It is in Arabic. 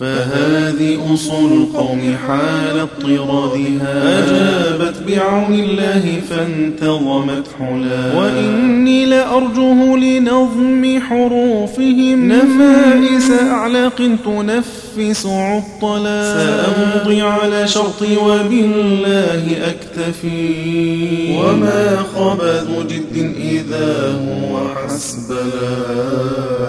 فهذه أصول القوم حال اضطرادها. أجابت بعون الله فانتظمت حلا. وإني لأرجه لنظم حروفهم. نفائس أعلاق تنفس عطلا. سأمضي على شرطي وبالله أكتفي. وما خبث جد إذا هو حسبلا.